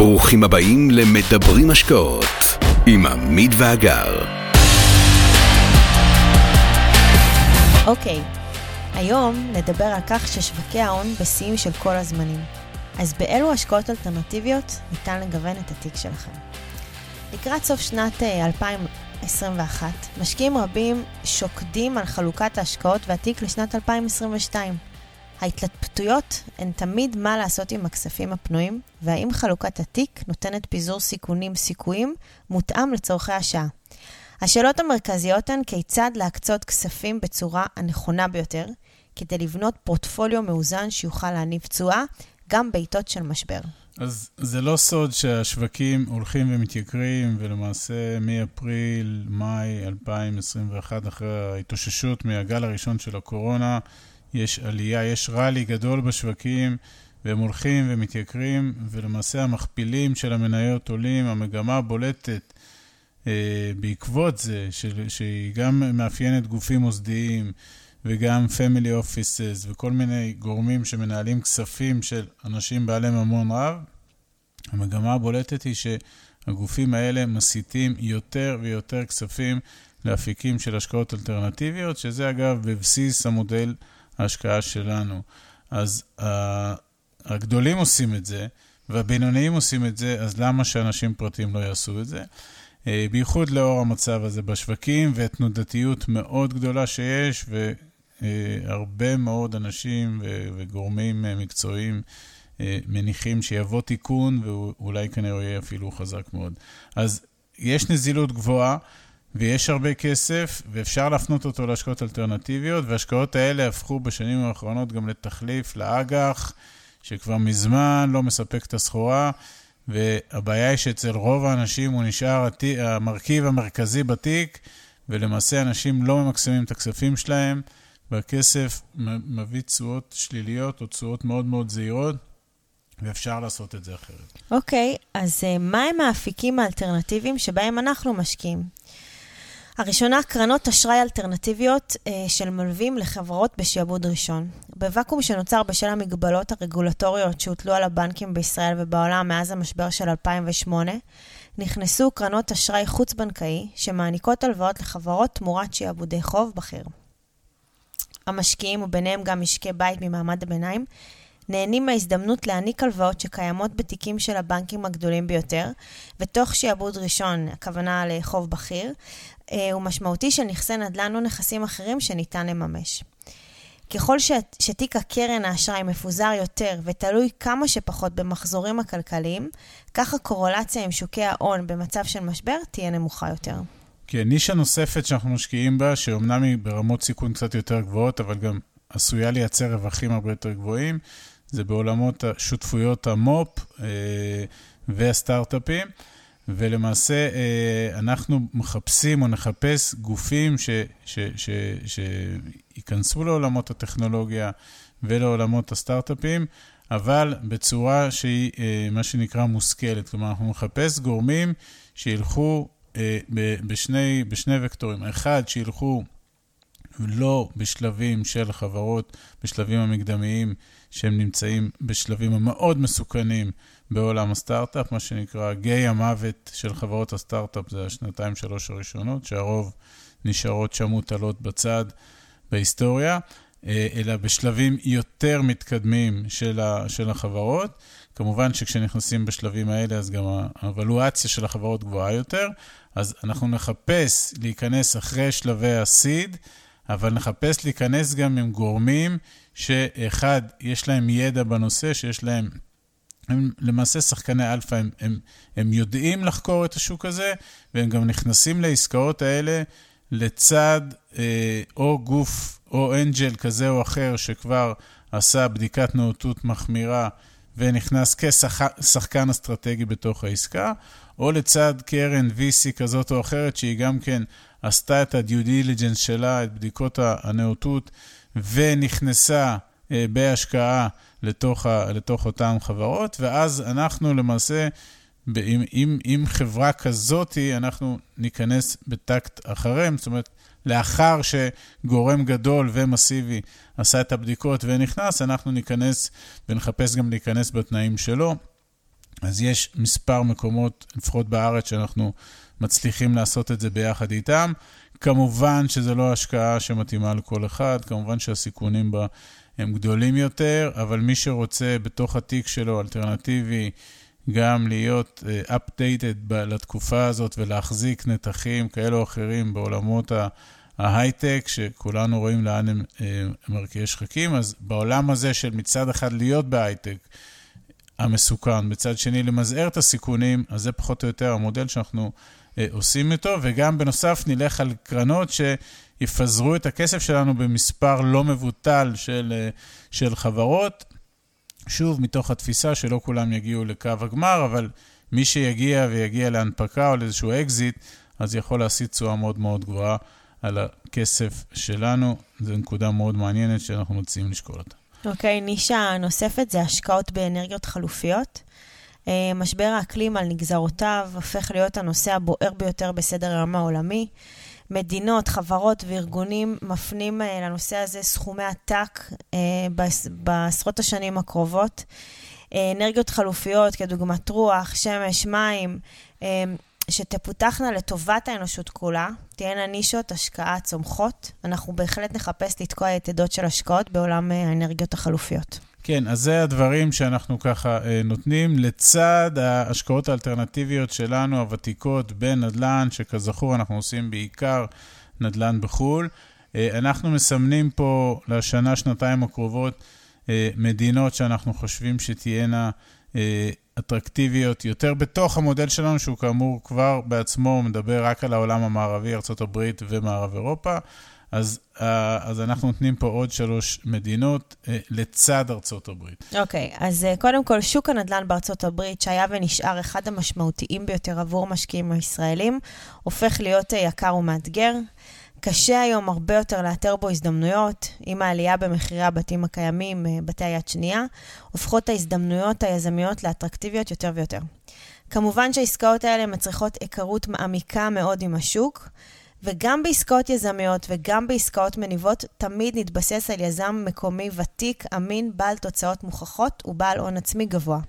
ברוכים הבאים למדברים השקעות עם עמית ואגר. אוקיי, היום נדבר על כך ששווקי ההון בשיאים של כל הזמנים. אז באילו השקעות אלטרנטיביות ניתן לגוון את התיק שלכם? לקראת סוף שנת 2021, אה, משקיעים רבים שוקדים על חלוקת ההשקעות והתיק לשנת 2022. ההתלבטויות הן תמיד מה לעשות עם הכספים הפנויים, והאם חלוקת התיק נותנת פיזור סיכונים סיכויים מותאם לצורכי השעה. השאלות המרכזיות הן כיצד להקצות כספים בצורה הנכונה ביותר, כדי לבנות פורטפוליו מאוזן שיוכל להניב תשואה גם בעיתות של משבר. אז זה לא סוד שהשווקים הולכים ומתייקרים, ולמעשה מאפריל, מאי 2021, אחרי ההתאוששות מהגל הראשון של הקורונה, יש עלייה, יש ראלי גדול בשווקים, והם הולכים ומתייקרים, ולמעשה המכפילים של המניות עולים, המגמה בולטת אה, בעקבות זה, של, שהיא גם מאפיינת גופים מוסדיים, וגם family offices וכל מיני גורמים שמנהלים כספים של אנשים בעלי ממון רב, המגמה הבולטת היא שהגופים האלה מסיטים יותר ויותר כספים לאפיקים של השקעות אלטרנטיביות, שזה אגב בבסיס המודל ההשקעה שלנו. אז uh, הגדולים עושים את זה, והבינוניים עושים את זה, אז למה שאנשים פרטיים לא יעשו את זה? Uh, בייחוד לאור המצב הזה בשווקים ותנודתיות מאוד גדולה שיש, והרבה מאוד אנשים וגורמים מקצועיים מניחים שיבוא תיקון, ואולי כנראה יהיה אפילו חזק מאוד. אז יש נזילות גבוהה. ויש הרבה כסף, ואפשר להפנות אותו להשקעות אלטרנטיביות, וההשקעות האלה הפכו בשנים האחרונות גם לתחליף לאג"ח, שכבר מזמן לא מספק את הסחורה, והבעיה היא שאצל רוב האנשים הוא נשאר המרכיב המרכזי בתיק, ולמעשה אנשים לא ממקסמים את הכספים שלהם, והכסף מביא תשואות שליליות או תשואות מאוד מאוד זהירות. ואפשר לעשות את זה אחרת. אוקיי, okay, אז uh, מהם האפיקים האלטרנטיביים שבהם אנחנו משקיעים? הראשונה, קרנות אשראי אלטרנטיביות אה, של מלווים לחברות בשעבוד ראשון. בוואקום שנוצר בשל המגבלות הרגולטוריות שהוטלו על הבנקים בישראל ובעולם מאז המשבר של 2008, נכנסו קרנות אשראי חוץ-בנקאי שמעניקות הלוואות לחברות תמורת שעבודי חוב בכיר. המשקיעים, וביניהם גם משקי בית ממעמד הביניים, נהנים מההזדמנות להעניק הלוואות שקיימות בתיקים של הבנקים הגדולים ביותר, ותוך שעבוד ראשון, הכוונה לחוב בכיר, אה, הוא משמעותי של נכסי נדל"ן או נכסים אחרים שניתן לממש. ככל שתיק הקרן האשראי מפוזר יותר ותלוי כמה שפחות במחזורים הכלכליים, כך הקורולציה עם שוקי ההון במצב של משבר תהיה נמוכה יותר. כן, נישה נוספת שאנחנו משקיעים בה, שאומנם היא ברמות סיכון קצת יותר גבוהות, אבל גם עשויה לייצר רווחים הרבה יותר גבוהים, זה בעולמות שותפויות המו"פ אה, והסטארט-אפים. ולמעשה אה, אנחנו מחפשים או נחפש גופים שייכנסו לעולמות הטכנולוגיה ולעולמות הסטארט-אפים, אבל בצורה שהיא אה, מה שנקרא מושכלת. כלומר, אנחנו נחפש גורמים שילכו אה, בשני, בשני וקטורים. אחד, שילכו לא בשלבים של חברות, בשלבים המקדמיים, שהם נמצאים בשלבים המאוד מסוכנים בעולם הסטארט-אפ, מה שנקרא גיי המוות של חברות הסטארט-אפ, זה השנתיים-שלוש הראשונות, שהרוב נשארות שם מוטלות בצד בהיסטוריה, אה, אלא בשלבים יותר מתקדמים של, ה, של החברות. כמובן שכשנכנסים בשלבים האלה, אז גם ה-evaluation של החברות גבוהה יותר, אז אנחנו נחפש להיכנס אחרי שלבי ה-seed, אבל נחפש להיכנס גם עם גורמים שאחד, יש להם ידע בנושא, שיש להם... הם למעשה שחקני אלפא, הם, הם, הם יודעים לחקור את השוק הזה, והם גם נכנסים לעסקאות האלה לצד אה, או גוף או angel כזה או אחר שכבר עשה בדיקת נאותות מחמירה ונכנס כשחקן אסטרטגי בתוך העסקה, או לצד קרן VC כזאת או אחרת, שהיא גם כן עשתה את ה-due diligence שלה, את בדיקות הנאותות, ונכנסה אה, בהשקעה לתוך, ה, לתוך אותן חברות, ואז אנחנו למעשה, עם, עם, עם חברה כזאת, אנחנו ניכנס בטקט אחריהם, זאת אומרת, לאחר שגורם גדול ומסיבי עשה את הבדיקות ונכנס, אנחנו ניכנס ונחפש גם להיכנס בתנאים שלו. אז יש מספר מקומות, לפחות בארץ, שאנחנו מצליחים לעשות את זה ביחד איתם. כמובן שזה לא השקעה שמתאימה לכל אחד, כמובן שהסיכונים בה הם גדולים יותר, אבל מי שרוצה בתוך התיק שלו אלטרנטיבי, גם להיות uh, updated לתקופה הזאת ולהחזיק נתחים כאלו או אחרים בעולמות ההייטק, שכולנו רואים לאן הם uh, מרקיעי שחקים, אז בעולם הזה של מצד אחד להיות בהייטק, המסוכן, מצד שני למזער את הסיכונים, אז זה פחות או יותר המודל שאנחנו עושים איתו, וגם בנוסף נלך על קרנות שיפזרו את הכסף שלנו במספר לא מבוטל של, uh, של חברות. שוב, מתוך התפיסה שלא כולם יגיעו לקו הגמר, אבל מי שיגיע ויגיע להנפקה או לאיזשהו אקזיט, אז יכול להשיא תשואה מאוד מאוד גבוהה על הכסף שלנו. זו נקודה מאוד מעניינת שאנחנו מציעים לשקול אותה. אוקיי, okay, נישה נוספת זה השקעות באנרגיות חלופיות. אה, משבר האקלים על נגזרותיו הופך להיות הנושא הבוער ביותר בסדר היום העולמי. מדינות, חברות וארגונים מפנים אה, לנושא הזה סכומי עתק אה, בעשרות השנים הקרובות. אנרגיות חלופיות כדוגמת רוח, שמש, מים, שתפותחנה לטובת האנושות כולה, תהיינה נישות השקעה צומחות. אנחנו בהחלט נחפש לתקוע יתדות של השקעות בעולם האנרגיות החלופיות. כן, אז זה הדברים שאנחנו ככה אה, נותנים, לצד ההשקעות האלטרנטיביות שלנו, הוותיקות, בנדל"ן, שכזכור אנחנו עושים בעיקר נדל"ן בחו"ל. אה, אנחנו מסמנים פה לשנה, שנתיים הקרובות, אה, מדינות שאנחנו חושבים שתהיינה אטרקטיביות יותר בתוך המודל שלנו, שהוא כאמור כבר בעצמו מדבר רק על העולם המערבי, ארה"ב ומערב אירופה. אז, uh, אז אנחנו נותנים פה עוד שלוש מדינות uh, לצד ארצות הברית. אוקיי, okay, אז uh, קודם כל, שוק הנדל"ן בארצות הברית, שהיה ונשאר אחד המשמעותיים ביותר עבור משקיעים הישראלים, הופך להיות יקר ומאתגר. קשה היום הרבה יותר לאתר בו הזדמנויות. עם העלייה במחירי הבתים הקיימים, בתי היד שנייה, הופכות ההזדמנויות היזמיות לאטרקטיביות יותר ויותר. כמובן שהעסקאות האלה מצריכות היכרות מעמיקה מאוד עם השוק. וגם בעסקאות יזמיות וגם בעסקאות מניבות, תמיד נתבסס על יזם מקומי ותיק, אמין, בעל תוצאות מוכחות ובעל הון עצמי גבוה.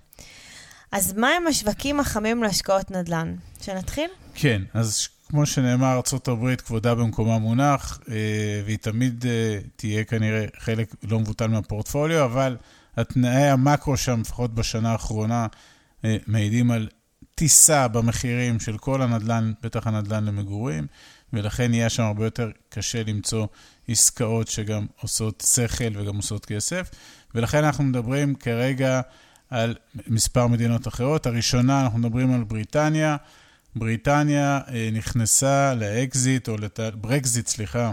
אז מה הם השווקים החמים להשקעות נדל"ן? שנתחיל? כן, אז כמו שנאמר, ארה"ב כבודה במקומה מונח, אה, והיא תמיד אה, תהיה כנראה חלק לא מבוטל מהפורטפוליו, אבל התנאי המקרו שם, לפחות בשנה האחרונה, אה, מעידים על טיסה במחירים של כל הנדל"ן, בטח הנדל"ן למגורים. ולכן יהיה שם הרבה יותר קשה למצוא עסקאות שגם עושות שכל וגם עושות כסף. ולכן אנחנו מדברים כרגע על מספר מדינות אחרות. הראשונה, אנחנו מדברים על בריטניה. בריטניה אה, נכנסה לאקזיט, או לת... ברקזיט, סליחה.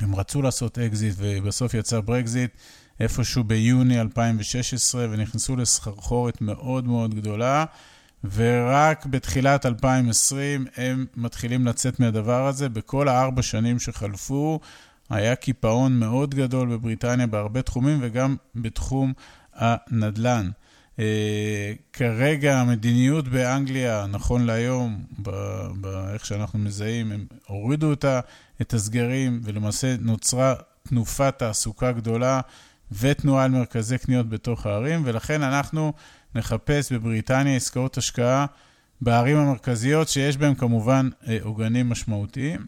הם רצו לעשות אקזיט ובסוף יצא ברקזיט איפשהו ביוני 2016, ונכנסו לסחרחורת מאוד מאוד גדולה. ורק בתחילת 2020 הם מתחילים לצאת מהדבר הזה. בכל הארבע שנים שחלפו, היה קיפאון מאוד גדול בבריטניה בהרבה תחומים, וגם בתחום הנדל"ן. Uh, כרגע המדיניות באנגליה, נכון להיום, באיך שאנחנו מזהים, הם הורידו אותה, את הסגרים, ולמעשה נוצרה תנופת תעסוקה גדולה ותנועה על מרכזי קניות בתוך הערים, ולכן אנחנו נחפש בבריטניה עסקאות השקעה בערים המרכזיות, שיש בהן כמובן אה, עוגנים משמעותיים,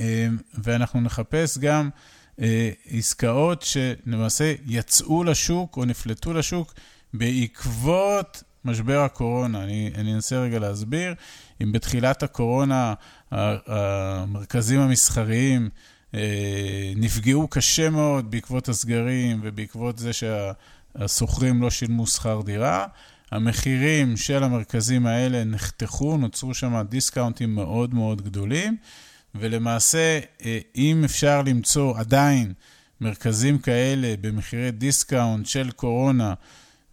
אה, ואנחנו נחפש גם אה, עסקאות שלמעשה יצאו לשוק או נפלטו לשוק בעקבות משבר הקורונה. אני, אני אנסה רגע להסביר. אם בתחילת הקורונה המרכזים המסחריים נפגעו קשה מאוד בעקבות הסגרים ובעקבות זה שה... השוכרים לא שילמו שכר דירה. המחירים של המרכזים האלה נחתכו, נוצרו שם דיסקאונטים מאוד מאוד גדולים, ולמעשה, אה, אם אפשר למצוא עדיין מרכזים כאלה במחירי דיסקאונט של קורונה,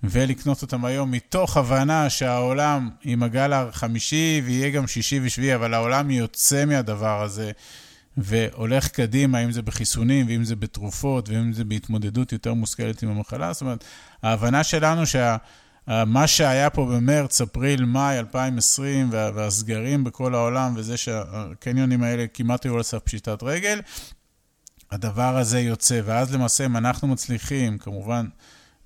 ולקנות אותם היום מתוך הבנה שהעולם עם הגל החמישי, ויהיה גם שישי ושביעי, אבל העולם יוצא מהדבר הזה. והולך קדימה, אם זה בחיסונים, ואם זה בתרופות, ואם זה בהתמודדות יותר מושכלת עם המחלה. זאת אומרת, ההבנה שלנו שמה שהיה פה במרץ, אפריל, מאי 2020, והסגרים בכל העולם, וזה שהקניונים האלה כמעט היו על סף פשיטת רגל, הדבר הזה יוצא. ואז למעשה, אם אנחנו מצליחים, כמובן,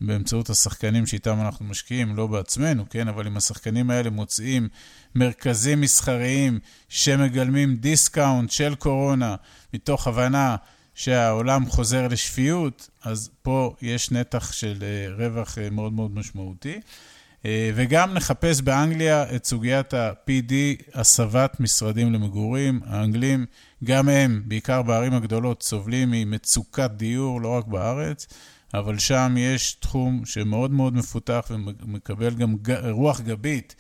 באמצעות השחקנים שאיתם אנחנו משקיעים, לא בעצמנו, כן? אבל אם השחקנים האלה מוצאים מרכזים מסחריים שמגלמים דיסקאונט של קורונה, מתוך הבנה שהעולם חוזר לשפיות, אז פה יש נתח של אה, רווח אה, מאוד מאוד משמעותי. אה, וגם נחפש באנגליה את סוגיית ה-PD, הסבת משרדים למגורים. האנגלים, גם הם, בעיקר בערים הגדולות, סובלים ממצוקת דיור, לא רק בארץ, אבל שם יש תחום שמאוד מאוד מפותח ומקבל גם רוח גבית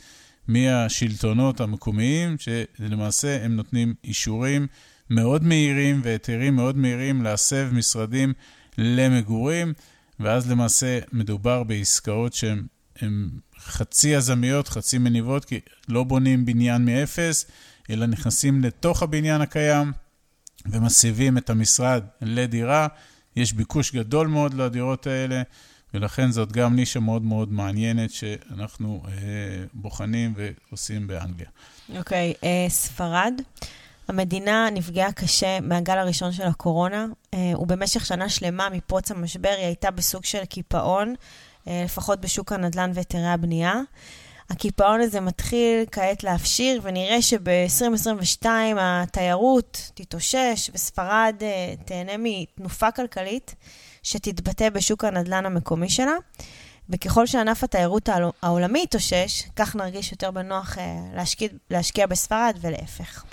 מהשלטונות המקומיים, שלמעשה הם נותנים אישורים מאוד מהירים והיתרים מאוד מהירים להסב משרדים למגורים, ואז למעשה מדובר בעסקאות שהן חצי יזמיות, חצי מניבות, כי לא בונים בניין מאפס, אלא נכנסים לתוך הבניין הקיים ומסיבים את המשרד לדירה. יש ביקוש גדול מאוד לדירות האלה, ולכן זאת גם נישה מאוד מאוד מעניינת שאנחנו אה, בוחנים ועושים באנגליה. אוקיי, okay, אה, ספרד. המדינה נפגעה קשה מהגל הראשון של הקורונה, אה, ובמשך שנה שלמה מפרוץ המשבר היא הייתה בסוג של קיפאון, אה, לפחות בשוק הנדל"ן והיתרי הבנייה. הקיפאון הזה מתחיל כעת להפשיר, ונראה שב-2022 התיירות תתאושש וספרד אה, תהנה מתנופה כלכלית שתתבטא בשוק הנדל"ן המקומי שלה. וככל שענף התיירות העולמי יתאושש, כך נרגיש יותר בנוח להשקיע, להשקיע בספרד ולהפך.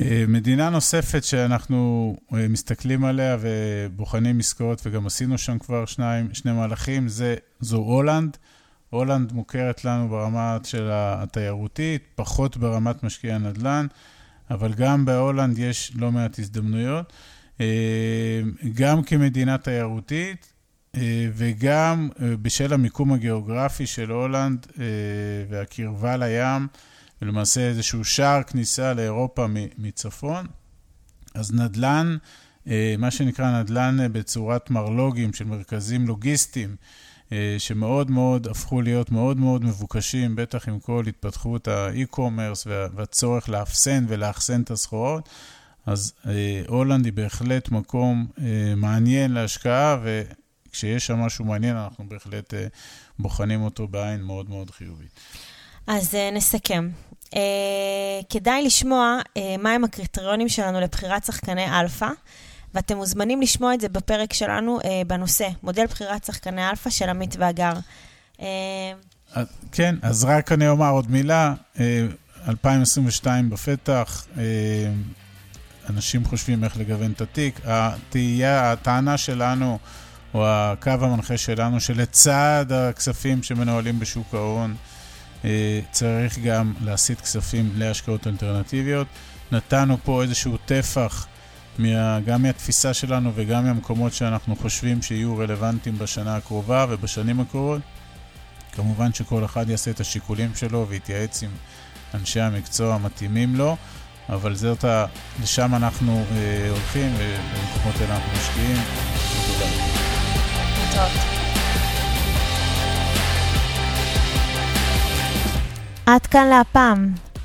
אה, מדינה נוספת שאנחנו אה, מסתכלים עליה ובוחנים עסקאות, וגם עשינו שם כבר שניים, שני מהלכים, זה, זו הולנד. הולנד מוכרת לנו ברמה של התיירותית, פחות ברמת משקיעי הנדל"ן, אבל גם בהולנד יש לא מעט הזדמנויות. אה, גם כמדינה תיירותית וגם בשל המיקום הגיאוגרפי של הולנד והקרבה לים. ולמעשה איזשהו שער כניסה לאירופה מצפון. אז נדל"ן, אה, מה שנקרא נדל"ן אה, בצורת מרלוגים של מרכזים לוגיסטיים, אה, שמאוד מאוד הפכו להיות מאוד מאוד מבוקשים, בטח עם כל התפתחות ה-e-commerce והצורך לאפסן ולאחסן את הסחורות. אז הולנד היא בהחלט מקום מעניין להשקעה, וכשיש שם משהו מעניין, אנחנו בהחלט בוחנים אותו בעין מאוד מאוד חיובית. אז נסכם. כדאי לשמוע מהם הקריטריונים שלנו לבחירת שחקני אלפא, ואתם מוזמנים לשמוע את זה בפרק שלנו uh, בנושא, מודל בחירת שחקני אלפא של עמית ואגר. Uh, כן, אז רק אני אומר עוד מילה, uh, 2022 בפתח, uh, אנשים חושבים איך לגוון את התיק. התהייה, הטענה שלנו, או הקו המנחה שלנו, שלצד הכספים שמנוהלים בשוק ההון, אה, צריך גם להסיט כספים להשקעות אלטרנטיביות. נתנו פה איזשהו טפח מה, גם מהתפיסה שלנו וגם מהמקומות שאנחנו חושבים שיהיו רלוונטיים בשנה הקרובה ובשנים הקרובות. כמובן שכל אחד יעשה את השיקולים שלו ויתייעץ עם אנשי המקצוע המתאימים לו, אבל זאת ה... לשם אנחנו אה, הולכים ובמקומות האלה אנחנו משקיעים. תודה. עד כאן להפעם.